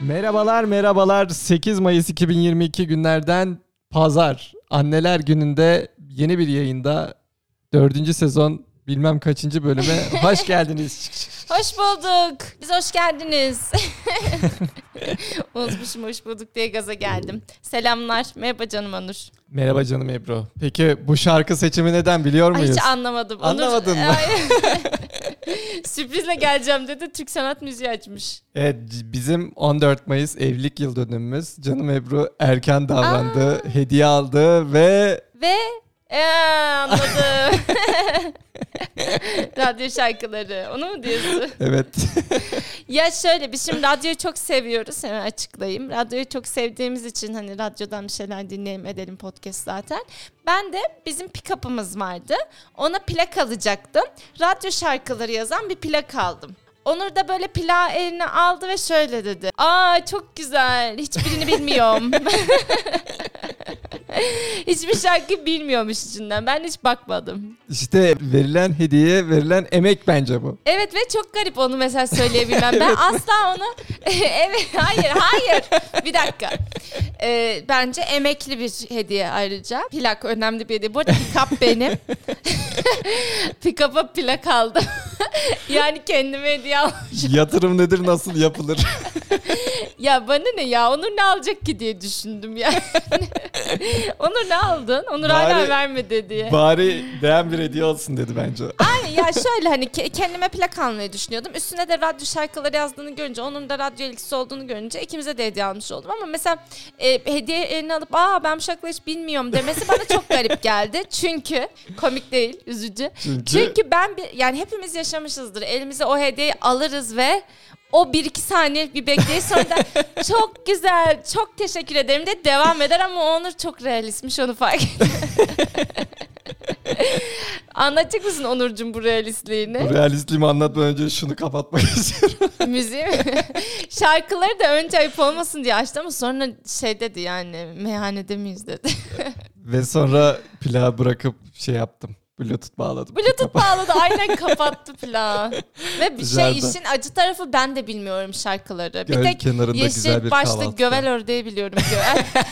Merhabalar merhabalar 8 Mayıs 2022 günlerden pazar anneler gününde yeni bir yayında dördüncü sezon bilmem kaçıncı bölüme hoş geldiniz. Hoş bulduk. Biz hoş geldiniz. Unutmuşum hoş bulduk diye gaza geldim. Selamlar. Merhaba canım Onur. Merhaba canım Ebru. Peki bu şarkı seçimi neden biliyor Ay muyuz? hiç anlamadım. Anlamadın mı? Sürprizle geleceğim dedi. Türk sanat müziği açmış. Evet bizim 14 Mayıs evlilik yıl dönümümüz. Canım Ebru erken davrandı, hediye aldı ve Ve ee, anladım. radyo şarkıları. Onu mu diyorsun? evet Ya şöyle biz şimdi radyoyu çok seviyoruz. Hemen açıklayayım. Radyoyu çok sevdiğimiz için hani radyodan bir şeyler dinleyelim edelim podcast zaten. Ben de bizim pick-up'ımız vardı. Ona plak alacaktım. Radyo şarkıları yazan bir plak aldım. Onur da böyle plağı eline aldı ve şöyle dedi. Aa çok güzel. Hiçbirini bilmiyorum. Hiçbir şarkı bilmiyormuş içinden. Ben hiç bakmadım. işte verilen hediye verilen emek bence bu. Evet ve çok garip onu mesela söyleyebilmem. Ben asla onu evet hayır hayır bir dakika. Ee, bence emekli bir hediye ayrıca. Plak önemli bir hediye. Bu arada pick-up benim. Pick-up'a plak aldım. yani kendime hediye almışım. Yatırım nedir nasıl yapılır? Ya bana ne ya Onur ne alacak ki diye düşündüm yani. Onur ne aldın? Onur hala Bari- vermedi diye. Bari değen bir hediye olsun dedi bence. Aynen ya şöyle hani ke- kendime plak almayı düşünüyordum. Üstüne de radyo şarkıları yazdığını görünce, onun da radyo ilgisi olduğunu görünce ikimize de hediye almış oldum. Ama mesela e, hediye eline alıp aa ben bu şarkıları hiç bilmiyorum demesi bana çok garip geldi. Çünkü komik değil, üzücü. Çünkü, Çünkü ben bir, yani hepimiz yaşamışızdır. Elimize o hediyeyi alırız ve o bir iki saniye bir bekleyiş sonra da çok güzel, çok teşekkür ederim de devam eder ama Onur çok realistmiş onu fark ettim. Anlatacak mısın Onurcuğum bu realistliğini? bu realistliğimi anlatmadan önce şunu kapatmak istiyorum. Müziği mi? Şarkıları da önce ayıp olmasın diye açtı ama sonra şey dedi yani meyhanede miyiz dedi. Ve sonra plağı bırakıp şey yaptım. Bluetooth bağladım. Bluetooth bağladı aynen kapattı plağı. Ve bir şey işin acı tarafı ben de bilmiyorum şarkıları. Göl bir tek kenarında güzel Yeşil bir başlı kahvaltı. gövel ördeği biliyorum. Gövel.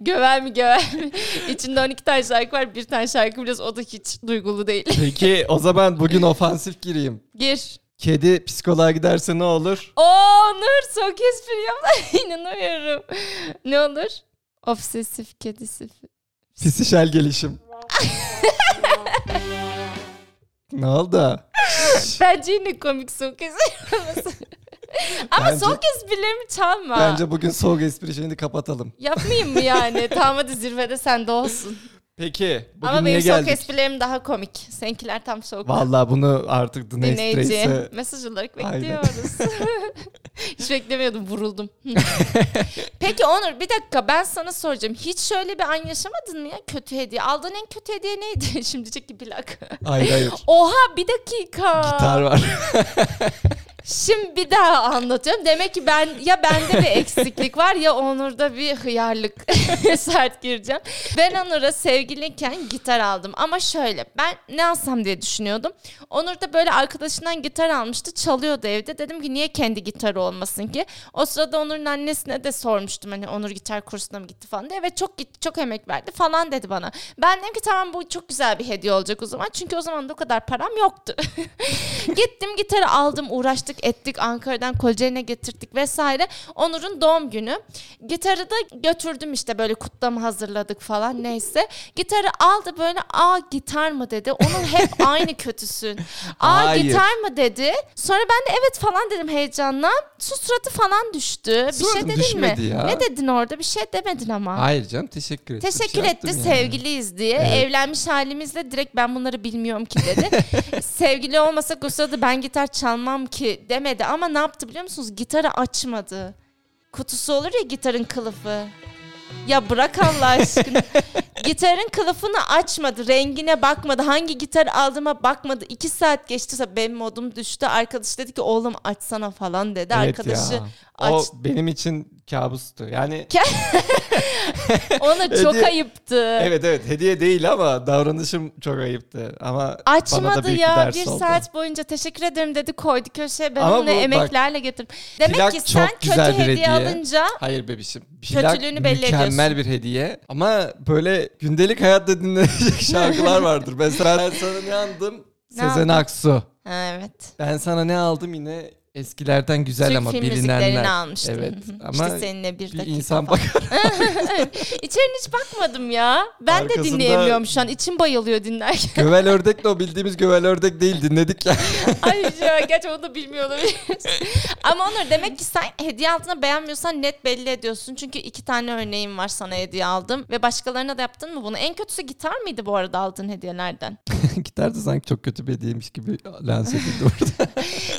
gövel mi gövel mi? İçinde 12 tane şarkı var. Bir tane şarkı biliyoruz. O da hiç duygulu değil. Peki o zaman bugün ofansif gireyim. Gir. Kedi psikoloğa giderse ne olur? Oo Nur çok espri yaptı. İnanamıyorum. Ne olur? Obsesif kedisi. Pisişel gelişim. ne oldu? Bence yine komik soğuk espri. Ama Bence- soğuk esprilerimi çalma. Bence bugün soğuk espri şeyini kapatalım. Yapmayayım mı yani? tamam hadi zirvede sende olsun. Peki bugün Ama benim soğuk geldik? esprilerim daha komik. Seninkiler tam soğuk. Vallahi bunu artık Dinleyici. Race'e Mesaj olarak bekliyoruz. Hiç beklemiyordum vuruldum. Peki Onur bir dakika ben sana soracağım. Hiç şöyle bir an yaşamadın mı ya kötü hediye? Aldığın en kötü hediye neydi? Şimdi çekti plak. Hayır hayır. Oha bir dakika. Gitar var. Şimdi bir daha anlatıyorum. Demek ki ben ya bende bir eksiklik var ya Onur'da bir hıyarlık sert gireceğim. Ben Onur'a sevgiliyken gitar aldım. Ama şöyle ben ne alsam diye düşünüyordum. Onur da böyle arkadaşından gitar almıştı. Çalıyordu evde. Dedim ki niye kendi gitarı olmasın ki? O sırada Onur'un annesine de sormuştum. Hani Onur gitar kursuna mı gitti falan diye. Ve çok gitti, çok emek verdi falan dedi bana. Ben dedim ki tamam bu çok güzel bir hediye olacak o zaman. Çünkü o zaman da o kadar param yoktu. Gittim gitarı aldım uğraştık ettik Ankara'dan Kocaeli'ne getirdik vesaire. Onur'un doğum günü. Gitarı da götürdüm işte böyle kutlama hazırladık falan neyse. Gitarı aldı böyle aa gitar mı dedi. Onur hep aynı kötüsün. Aa Hayır. gitar mı dedi. Sonra ben de evet falan dedim heyecanla. Su suratı falan düştü. Bir şey dedin mi? düşmedi ya. Ne dedin orada? Bir şey demedin ama. Hayır canım teşekkür ettim. Teşekkür Şey etti yaptım yani. sevgiliyiz diye. Evet. Evlenmiş halimizle direkt ben bunları bilmiyorum ki dedi. Sevgili olmasak o sırada ben gitar çalmam ki demedi ama ne yaptı biliyor musunuz? Gitarı açmadı. Kutusu olur ya gitarın kılıfı. Ya bırak Allah aşkına. Gitarın kılıfını açmadı. Rengine bakmadı. Hangi gitar aldığıma bakmadı. İki saat geçti. Benim modum düştü. Arkadaş dedi ki oğlum açsana falan dedi. Evet Arkadaşı ya. aç. O benim için kabustu. Yani Onu çok Hediye- ayıptı. Evet evet hediye değil ama davranışım çok ayıptı. Ama bana da Açmadı büyük ya bir ders bir oldu. saat boyunca teşekkür ederim dedi koydu köşeye ben Ama onu bu bak, emeklerle getirdim. Demek ki çok sen güzel kötü bir hediye, hediye. alınca Hayır bebişim. Plak Kötülüğünü belli mükemmel bir hediye. Ama böyle gündelik hayatta dinlenecek şarkılar vardır. Mesela ben sana ne aldım? Ne Sezen? Aksu. Evet. Ben sana ne aldım yine eskilerden güzel Türk ama film bilinenler. almıştım. Evet ama işte seninle bir, bir dakika insan falan. bakar. İçerine hiç bakmadım ya. Ben de Arkasında- dinleyemiyorum şu an. İçim bayılıyor dinlerken. gövel ördek de o bildiğimiz gövel ördek değil dinledik ya. Ay ya gerçi onu da bilmiyor olabiliriz. Ama Onur demek ki sen hediye altına beğenmiyorsan net belli ediyorsun. Çünkü iki tane örneğim var sana hediye aldım. Ve başkalarına da yaptın mı bunu? En kötüsü gitar mıydı bu arada aldığın hediyelerden? Gitar da sanki çok kötü bir hediyeymiş gibi lanse edildi orada.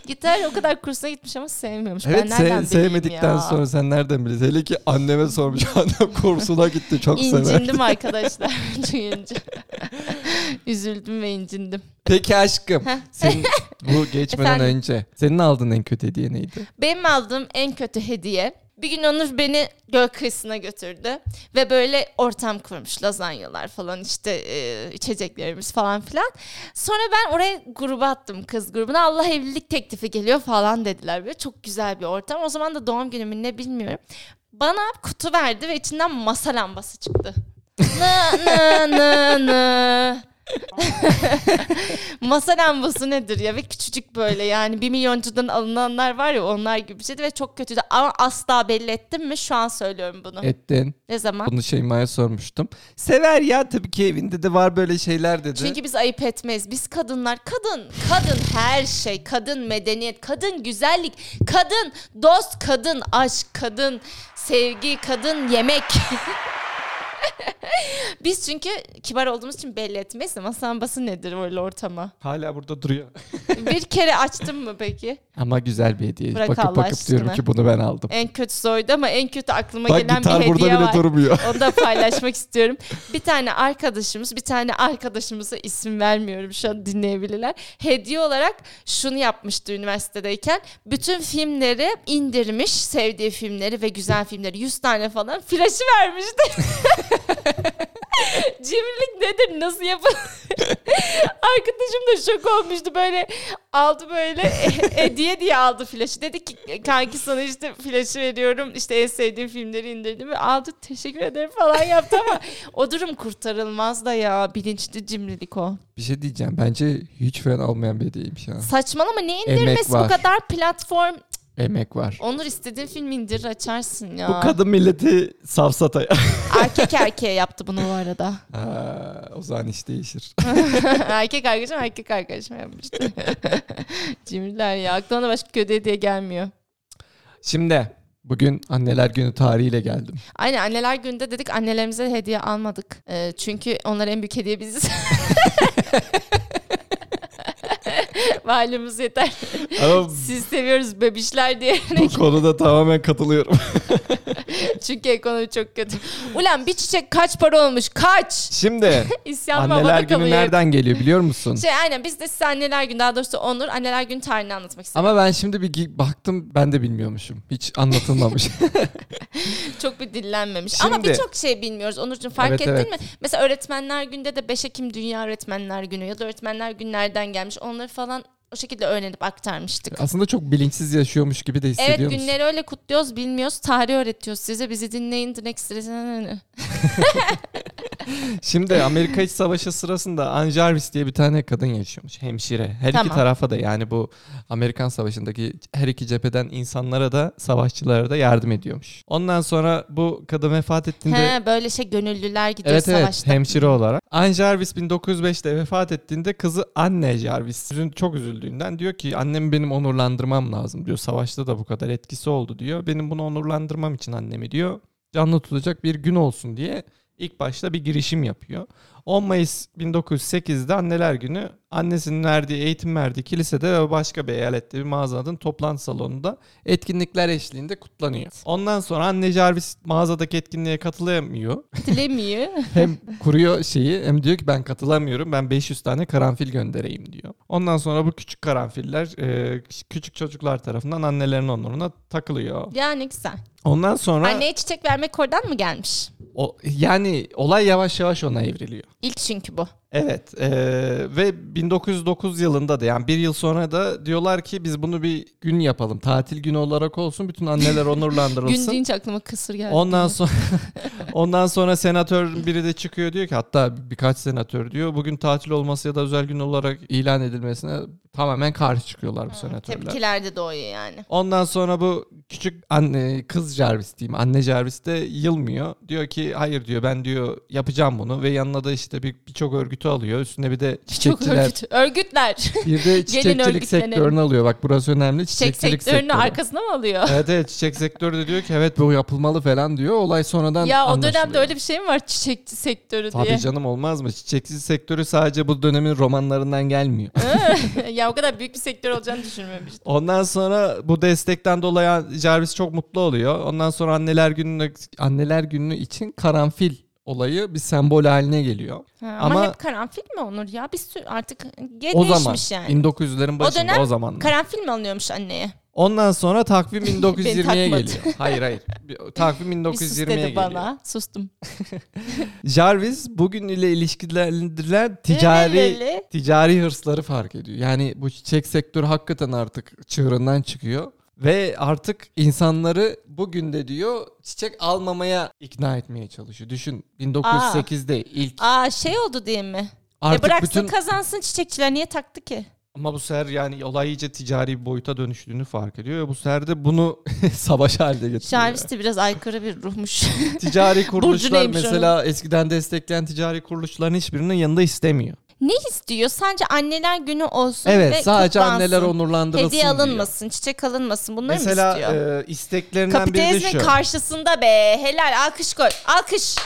Gitar o kadar kursuna gitmiş ama sevmiyormuş. evet ben nereden se- sevmedikten ya? sonra sen nereden biliyorsun? Hele ki anneme sormuş. Annem kursuna gitti çok sever. İncindim arkadaşlar duyunca. Üzüldüm ve incindim. Peki aşkım. Senin bu geçmeden Efendim? önce senin aldığın en kötü hediye neydi? Benim aldığım en kötü hediye bir gün Onur beni göl kıyısına götürdü ve böyle ortam kurmuş lazanyalar falan işte e, içeceklerimiz falan filan. Sonra ben oraya gruba attım kız grubuna Allah evlilik teklifi geliyor falan dediler böyle çok güzel bir ortam. O zaman da doğum günümün ne bilmiyorum. Bana kutu verdi ve içinden masa lambası çıktı. nı nı nı nı. Masa lambası nedir ya ve küçücük böyle yani bir milyoncudan alınanlar var ya onlar gibi bir şeydi ve çok kötüydü ama asla belli ettim mi şu an söylüyorum bunu. Ettin. Ne zaman? Bunu Şeyma'ya sormuştum. Sever ya tabii ki evinde de var böyle şeyler dedi. Çünkü biz ayıp etmeyiz. Biz kadınlar kadın, kadın her şey, kadın medeniyet, kadın güzellik, kadın dost, kadın aşk, kadın sevgi, kadın yemek. biz çünkü kibar olduğumuz için belli etmeyiz. Masa lambası nedir öyle ortama? Hala burada duruyor. Bir kere açtın mı peki? Ama güzel bir hediye. Bırak bakıp Allah bakıp diyorum aşkına. ki bunu ben aldım. En kötüsü oydu ama en kötü aklıma Bak gelen bir burada hediye bile var. durmuyor. Onu da paylaşmak istiyorum. Bir tane arkadaşımız, bir tane arkadaşımıza isim vermiyorum şu an dinleyebilirler. Hediye olarak şunu yapmıştı üniversitedeyken. Bütün filmleri indirmiş, sevdiği filmleri ve güzel filmleri 100 tane falan flaşı vermişti. Cimrilik nedir? Nasıl yapılır? Arkadaşım da şok olmuştu böyle aldı böyle e, hediye diye aldı flaşı. Dedi ki kanki sana işte flaşı veriyorum işte en sevdiğim filmleri indirdim aldı teşekkür ederim falan yaptı ama o durum kurtarılmaz da ya bilinçli cimrilik o. Bir şey diyeceğim. Bence hiç fena olmayan bir hediyeymiş ya. Saçmalama ne indirmesi bu kadar platform. Emek var. Onur istediğin filmi indir açarsın ya. Bu kadın milleti safsata. Erkek erkeğe yaptı bunu bu arada. Ha, o zaman iş değişir. erkek arkadaşım erkek arkadaşım yapmıştı. Cimriler ya. Aklıma başka kötü hediye gelmiyor. Şimdi bugün anneler günü tarihiyle geldim. Aynen anneler günde dedik annelerimize hediye almadık. Ee, çünkü onlar en büyük hediye biziz. Valimiz yeter. Ama Siz seviyoruz bebişler diye. bu konuda tamamen katılıyorum. Çünkü ekonomi çok kötü. Ulan bir çiçek kaç para olmuş? Kaç? Şimdi İsyan anneler günü kalıyor. nereden geliyor biliyor musun? Şey aynen biz de size anneler günü daha doğrusu Onur anneler günü tarihini anlatmak istedim. Ama ben şimdi bir baktım ben de bilmiyormuşum. Hiç anlatılmamış. Çok bir dillenmemiş. Şimdi- Ama birçok şey bilmiyoruz. Onurcuğum fark Evet, ettin evet. mi? Mesela öğretmenler günde de 5 Ekim Dünya Öğretmenler Günü ya da öğretmenler günü nereden gelmiş onları falan o şekilde öğrenip aktarmıştık. Aslında çok bilinçsiz yaşıyormuş gibi de hissediyor Evet musun? günleri öyle kutluyoruz bilmiyoruz. Tarih öğretiyoruz size. Bizi dinleyin. The Next Şimdi Amerika İç Savaşı sırasında Ann Jarvis diye bir tane kadın yaşıyormuş. Hemşire. Her Tamam. iki tarafa da yani bu Amerikan Savaşı'ndaki her iki cepheden insanlara da savaşçılara da yardım ediyormuş. Ondan sonra bu kadın vefat ettiğinde He böyle şey gönüllüler gidiyor Evet evet savaşta. hemşire olarak. Anne Jarvis 1905'te vefat ettiğinde kızı Anne Jarvis üzün- çok üzüldüğünden diyor ki annemi benim onurlandırmam lazım diyor. Savaşta da bu kadar etkisi oldu diyor. Benim bunu onurlandırmam için annemi diyor. Canlı tutacak bir gün olsun diye ilk başta bir girişim yapıyor. 10 Mayıs 1908'de Anneler Günü annesinin verdiği eğitim verdiği kilisede ve başka bir eyalette bir mağazanın toplantı salonunda etkinlikler eşliğinde kutlanıyor. Ondan sonra Anne Jarvis mağazadaki etkinliğe katılamıyor. Dilemiyor. hem kuruyor şeyi hem diyor ki ben katılamıyorum ben 500 tane karanfil göndereyim diyor. Ondan sonra bu küçük karanfiller küçük çocuklar tarafından annelerin onuruna takılıyor. yani güzel. Ondan sonra Anneye çiçek vermek oradan mı gelmiş? o, yani olay yavaş yavaş ona evriliyor. İlk çünkü bu. Evet eee, ve 1909 yılında da yani bir yıl sonra da diyorlar ki biz bunu bir gün yapalım. Tatil günü olarak olsun bütün anneler Gün onurlandırılsın. deyince aklıma kısır geldi. Ondan sonra ondan sonra senatör biri de çıkıyor diyor ki hatta birkaç senatör diyor bugün tatil olması ya da özel gün olarak ilan edilmesine tamamen karşı çıkıyorlar bu senatörler. Tepkiler de doğuyor yani. Ondan sonra bu küçük anne kız Jarvis diyeyim anne Jarvis de yılmıyor. Diyor ki hayır diyor ben diyor yapacağım bunu ve yanına da işte bir birçok örgütü alıyor. Üstüne bir de Çok çiçekçiler örgüt. Örgütler. bir de çiçekçilik sektörünü alıyor. Bak burası önemli. Çiçek Çiçekçilik sektörünü sektörü. arkasına mı alıyor? Evet evet çiçek sektörü de diyor ki evet bu yapılmalı falan diyor. Olay sonradan ya o dönemde öyle bir şey mi var çiçekçi sektörü Tabii diye? canım olmaz mı? Çiçekçilik sektörü sadece bu dönemin romanlarından gelmiyor. ya o kadar büyük bir sektör olacağını düşünmemiştim. Ondan sonra bu destekten dolayı Jarvis çok mutlu oluyor. Ondan sonra anneler günü anneler günü için karanfil olayı bir sembol haline geliyor. Ha, ama, Ama- hep karanfil mi Onur ya? Bir sürü artık ge- O zaman yani. 1900'lerin başında o, dönem zamanlar. Karanfil mi alınıyormuş anneye? Ondan sonra takvim 1920'ye takmadı. geliyor. Hayır hayır. Takvim Bir sus 1920'ye dedi geliyor. bana. Sustum. Jarvis bugün ile ilişkilendirilen ticari ticari hırsları fark ediyor. Yani bu çiçek sektörü hakikaten artık çığırından çıkıyor. Ve artık insanları bugün de diyor çiçek almamaya ikna etmeye çalışıyor. Düşün 1908'de ilk Aa şey oldu diye mi? artık e bıraksın bütün kazansın çiçekçiler niye taktı ki? Ama bu sefer yani olay iyice ticari bir boyuta dönüştüğünü fark ediyor ve bu sefer de bunu savaş haline getiriyor. Jarvis de biraz aykırı bir ruhmuş. ticari kuruluşlar mesela eskiden destekleyen ticari kuruluşların hiçbirinin yanında istemiyor. ne istiyor? Sadece anneler günü olsun Evet ve sadece kutlansın. anneler onurlandırılsın Hediye diyor. alınmasın, çiçek alınmasın. Bunları mı Mesela istiyor? e, isteklerinden biri de şu. karşısında be. Helal alkış koy. Alkış.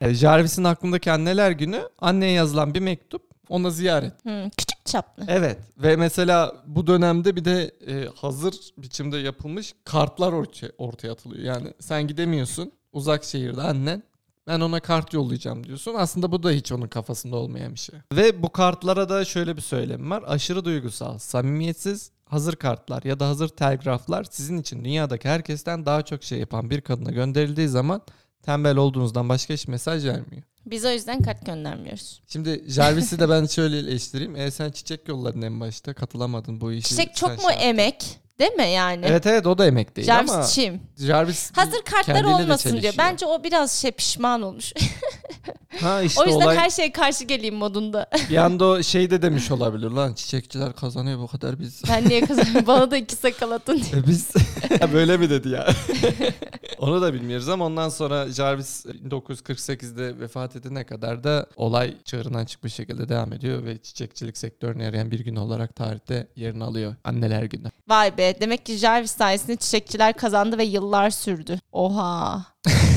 E, Jarvis'in aklındaki anneler günü anneye yazılan bir mektup ona ziyaret. Hmm, küçük çaplı. Evet ve mesela bu dönemde bir de e, hazır biçimde yapılmış kartlar ortaya, ortaya atılıyor. Yani sen gidemiyorsun uzak şehirde annen ben ona kart yollayacağım diyorsun. Aslında bu da hiç onun kafasında olmayan bir şey. Ve bu kartlara da şöyle bir söylem var. Aşırı duygusal, samimiyetsiz hazır kartlar ya da hazır telgraflar sizin için dünyadaki herkesten daha çok şey yapan bir kadına gönderildiği zaman tembel olduğunuzdan başka hiç mesaj vermiyor. Biz o yüzden kart göndermiyoruz. Şimdi Jarvis'i de ben şöyle eleştireyim. E sen çiçek yolladın en başta katılamadın bu işi. Çiçek çok mu şey emek? Değil mi yani? Evet evet o da emek değil Jarvis ama çim. Jarvis Hazır kartlar olmasın diyor. Bence o biraz şey pişman olmuş. ha işte o yüzden olay her şeye karşı geleyim modunda. bir anda o şey de demiş olabilir lan çiçekçiler kazanıyor bu kadar biz. ben niye kazanıyorum? Bana da iki sakal atın diye. E biz böyle mi dedi ya? Onu da bilmiyoruz ama ondan sonra Jarvis 1948'de vefat edene kadar da olay çığırından çıkmış şekilde devam ediyor ve çiçekçilik sektörüne yarayan bir gün olarak tarihte yerini alıyor. Anneler günü. Vay be demek ki Jarvis sayesinde çiçekçiler kazandı ve yıllar sürdü. Oha.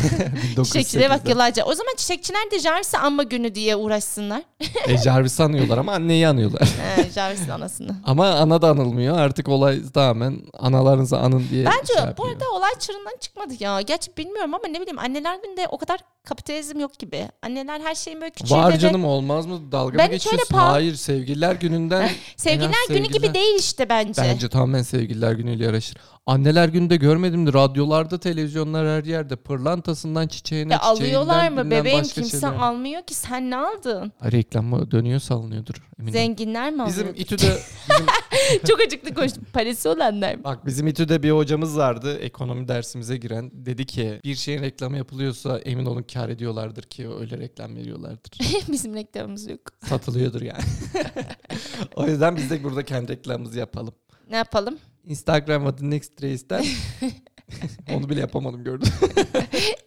Çiçekçilere bak 1908'de. yıllarca. O zaman çiçekçiler de Jarvis'e anma günü diye uğraşsınlar. E, Jarvis'i anıyorlar ama anneyi anıyorlar. He, Jarvis'in anasını. ama ana da anılmıyor. Artık olay tamamen analarınızı anın diye Bence şey bu yapıyor. arada olay çığırından çıkmadı ya. Gerçi bilmiyorum ama ne bileyim anneler günde o kadar kapitalizm yok gibi. Anneler her şeyin böyle küçüğü Var canım olmaz mı? Dalga Ben mı hiç öyle geçiyorsun? pahalı- Hayır sevgililer gününden Sevgililer günü gibi değil işte bence. bence tamamen sevgililer günüyle yaraşır. Anneler günde görmedim mi? Radyolarda, televizyonlar her yerde. Pırlantasından çiçeğine, Ya alıyorlar mı bebeğim kimse şeyler. almıyor ki sen ne aldın? Ay, reklam dönüyor salınıyordur. eminim. Zenginler mi Bizim alıyor? İTÜ'de bizim, Çok acıklı konuştum. Parası olanlar mı? bak bizim İTÜ'de bir hocamız vardı ekonomi dersimize giren. Dedi ki bir şeyin reklamı yapılıyorsa emin olun kar ediyorlardır ki öyle reklam veriyorlardır. Bizim reklamımız yok. Satılıyordur yani. o yüzden biz de burada kendi reklamımızı yapalım. Ne yapalım? Instagram adı Next Race'den onu bile yapamadım gördüm.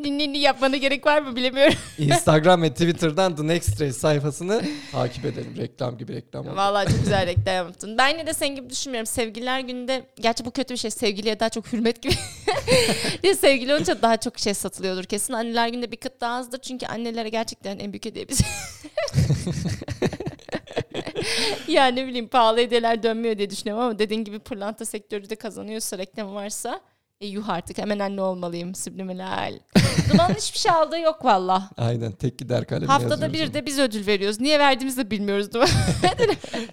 Dinleni yapmana gerek var mı bilemiyorum. Instagram ve Twitter'dan The Next Race sayfasını takip edelim. Reklam gibi reklam oldu. Vallahi çok güzel reklam yaptın. Ben yine de senin gibi düşünmüyorum. Sevgililer gününde gerçi bu kötü bir şey. Sevgiliye daha çok hürmet gibi. ya sevgili olunca daha çok şey satılıyordur kesin. Anneler günde bir kıt daha azdır. Çünkü annelere gerçekten en büyük hediye biz. ya ne bileyim pahalı hediyeler dönmüyor diye düşünüyorum ama dediğin gibi pırlanta sektörü de kazanıyorsa reklam varsa E yuh artık hemen anne olmalıyım subliminal. Duman'ın hiçbir şey aldığı yok valla. Aynen tek gider kalemi Haftada bir de biz ödül veriyoruz. Niye verdiğimizi de bilmiyoruz Duman. onu.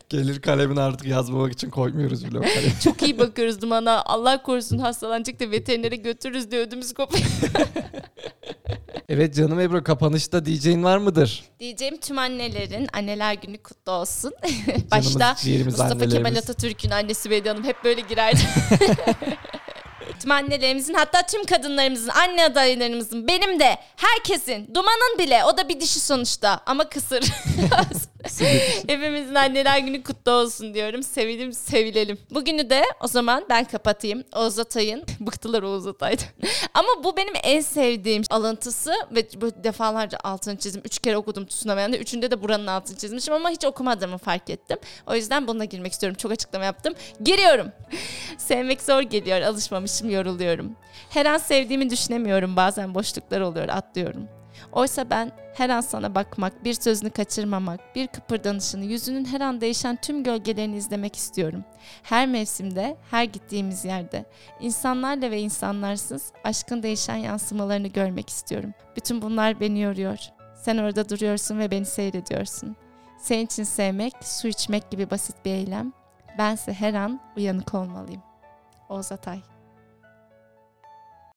Gelir kalemini artık yazmamak için koymuyoruz bile o kalemi. Çok iyi bakıyoruz Duman'a. Allah korusun hastalanacak da veterinere götürürüz diye ödümüz kopuyor. Evet canım Ebru kapanışta diyeceğin var mıdır? Diyeceğim tüm annelerin anneler günü kutlu olsun. Başta Mustafa Kemal. Atatürk'ün annesi Bediye Hanım hep böyle girerdi. Tüm annelerimizin hatta tüm kadınlarımızın, anne adaylarımızın, benim de, herkesin, Duman'ın bile o da bir dişi sonuçta ama kısır. Hepimizin anneler günü kutlu olsun diyorum. Sevilim sevilelim. Bugünü de o zaman ben kapatayım. Oğuz Atay'ın, bıktılar Oğuz Atay'dan. Ama bu benim en sevdiğim alıntısı ve bu defalarca altını çizdim. Üç kere okudum Tsunami'de. Üçünde de buranın altını çizmişim ama hiç okumadığımı fark ettim. O yüzden bununla girmek istiyorum. Çok açıklama yaptım. Giriyorum. Sevmek zor geliyor. Alışmamışım, yoruluyorum. Her an sevdiğimi düşünemiyorum. Bazen boşluklar oluyor, atlıyorum. Oysa ben her an sana bakmak, bir sözünü kaçırmamak, bir kıpırdanışını, yüzünün her an değişen tüm gölgelerini izlemek istiyorum. Her mevsimde, her gittiğimiz yerde, insanlarla ve insanlarsız aşkın değişen yansımalarını görmek istiyorum. Bütün bunlar beni yoruyor. Sen orada duruyorsun ve beni seyrediyorsun. Senin için sevmek, su içmek gibi basit bir eylem. Bense her an uyanık olmalıyım. Oğuz Atay